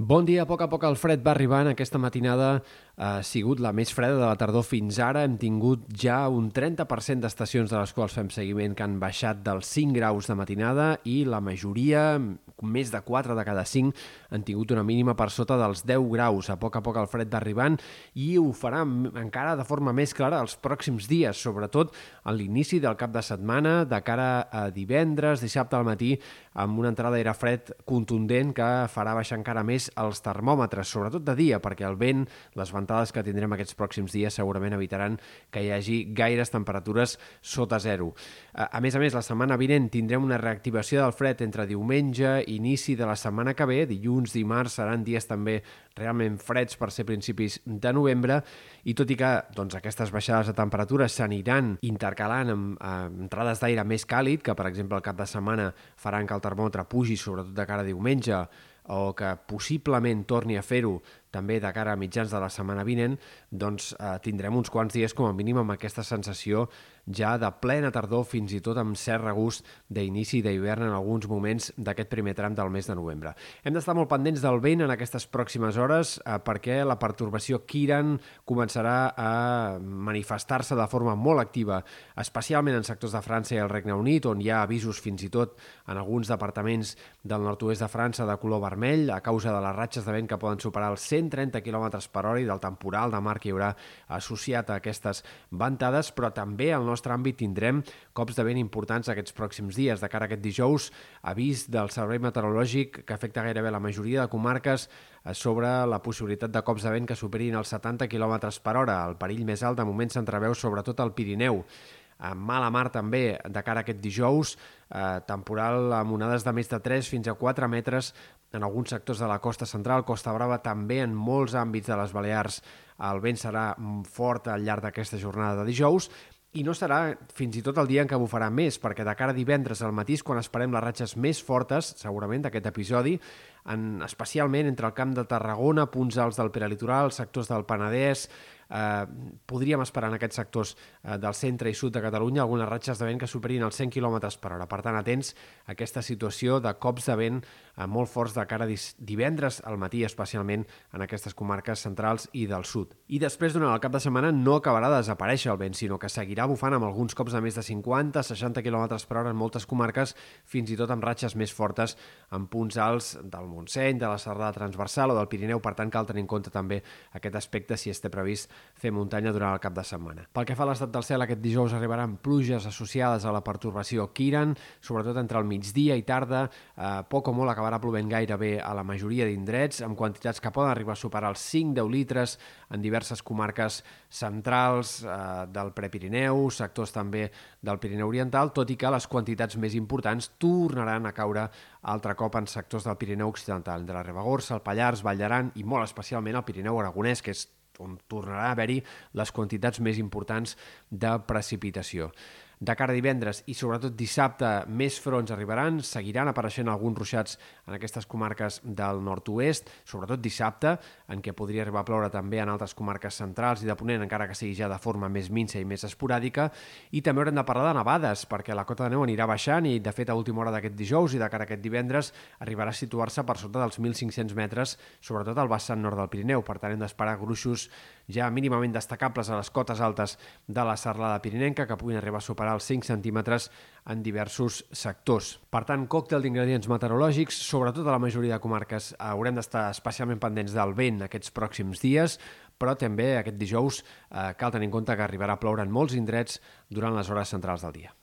Bon dia, a poc a poc el fred va arribant. Aquesta matinada ha sigut la més freda de la tardor fins ara. Hem tingut ja un 30% d'estacions de les quals fem seguiment que han baixat dels 5 graus de matinada i la majoria, més de 4 de cada 5, han tingut una mínima per sota dels 10 graus. A poc a poc el fred va arribant i ho farà encara de forma més clara els pròxims dies, sobretot a l'inici del cap de setmana, de cara a divendres, dissabte al matí, amb una entrada d'aire fred contundent que farà baixar encara més els termòmetres, sobretot de dia, perquè el vent, les ventades que tindrem aquests pròxims dies segurament evitaran que hi hagi gaires temperatures sota zero. A més a més, la setmana vinent tindrem una reactivació del fred entre diumenge i inici de la setmana que ve, dilluns, dimarts, seran dies també realment freds per ser principis de novembre i tot i que doncs, aquestes baixades de temperatures s'aniran intercalant amb, amb entrades d'aire més càlid, que per exemple el cap de setmana faran que el termòmetre pugi sobretot de cara a diumenge o que possiblement torni a fer-ho també de cara a mitjans de la setmana vinent, doncs eh, tindrem uns quants dies com a mínim amb aquesta sensació ja de plena tardor, fins i tot amb cert regust d'inici d'hivern en alguns moments d'aquest primer tram del mes de novembre. Hem d'estar molt pendents del vent en aquestes pròximes hores eh, perquè la pertorbació Kiran començarà a manifestar-se de forma molt activa, especialment en sectors de França i el Regne Unit, on hi ha avisos fins i tot en alguns departaments del nord-oest de França de color vermell a causa de les ratxes de vent que poden superar els 130 km per hora i del temporal de mar que hi haurà associat a aquestes ventades, però també al nostre àmbit tindrem cops de vent importants aquests pròxims dies. De cara a aquest dijous, avís del Servei Meteorològic que afecta gairebé la majoria de comarques eh, sobre la possibilitat de cops de vent que superin els 70 km per hora. El perill més alt de moment s'entreveu sobretot al Pirineu mala mar també de cara a aquest dijous, eh, temporal amb onades de més de 3 fins a 4 metres en alguns sectors de la costa central, Costa Brava també en molts àmbits de les Balears. El vent serà fort al llarg d'aquesta jornada de dijous i no serà fins i tot el dia en què bufarà més, perquè de cara a divendres al matí quan esperem les ratxes més fortes, segurament, d'aquest episodi, en, especialment entre el camp de Tarragona, punts alts del peralitoral, sectors del Penedès, eh, podríem esperar en aquests sectors eh, del centre i sud de Catalunya algunes ratxes de vent que superin els 100 km per hora. Per tant, atents a aquesta situació de cops de vent eh, molt forts de cara divendres al matí, especialment en aquestes comarques centrals i del sud. I després, durant el cap de setmana, no acabarà de desaparèixer el vent, sinó que seguirà bufant amb alguns cops de més de 50-60 km per hora en moltes comarques, fins i tot amb ratxes més fortes en punts alts del Montseny, de la Serrada Transversal o del Pirineu. Per tant, cal tenir en compte també aquest aspecte si es té previst fer muntanya durant el cap de setmana. Pel que fa a l'estat del cel, aquest dijous arribaran pluges associades a la pertorbació Kiran, sobretot entre el migdia i tarda, eh, poc o molt acabarà plovent gairebé a la majoria d'indrets, amb quantitats que poden arribar a superar els 5-10 litres en diverses comarques centrals eh, del Prepirineu, sectors també del Pirineu Oriental, tot i que les quantitats més importants tornaran a caure altre cop en sectors del Pirineu Occidental, de la Ribagorça, el Pallars, Vall d'Aran i molt especialment el Pirineu Aragonès, que és on tornarà a haver-hi les quantitats més importants de precipitació de cara a divendres i sobretot dissabte més fronts arribaran, seguiran apareixent alguns ruixats en aquestes comarques del nord-oest, sobretot dissabte, en què podria arribar a ploure també en altres comarques centrals i de Ponent, encara que sigui ja de forma més minsa i més esporàdica, i també haurem de parlar de nevades, perquè la cota de neu anirà baixant i, de fet, a última hora d'aquest dijous i de cara a aquest divendres arribarà a situar-se per sota dels 1.500 metres, sobretot al vessant nord del Pirineu. Per tant, hem d'esperar gruixos ja mínimament destacables a les cotes altes de la serlada pirinenca, que puguin arribar a superar els 5 centímetres en diversos sectors. Per tant, còctel d'ingredients meteorològics, sobretot a la majoria de comarques haurem d'estar especialment pendents del vent aquests pròxims dies, però també aquest dijous eh, cal tenir en compte que arribarà a ploure en molts indrets durant les hores centrals del dia.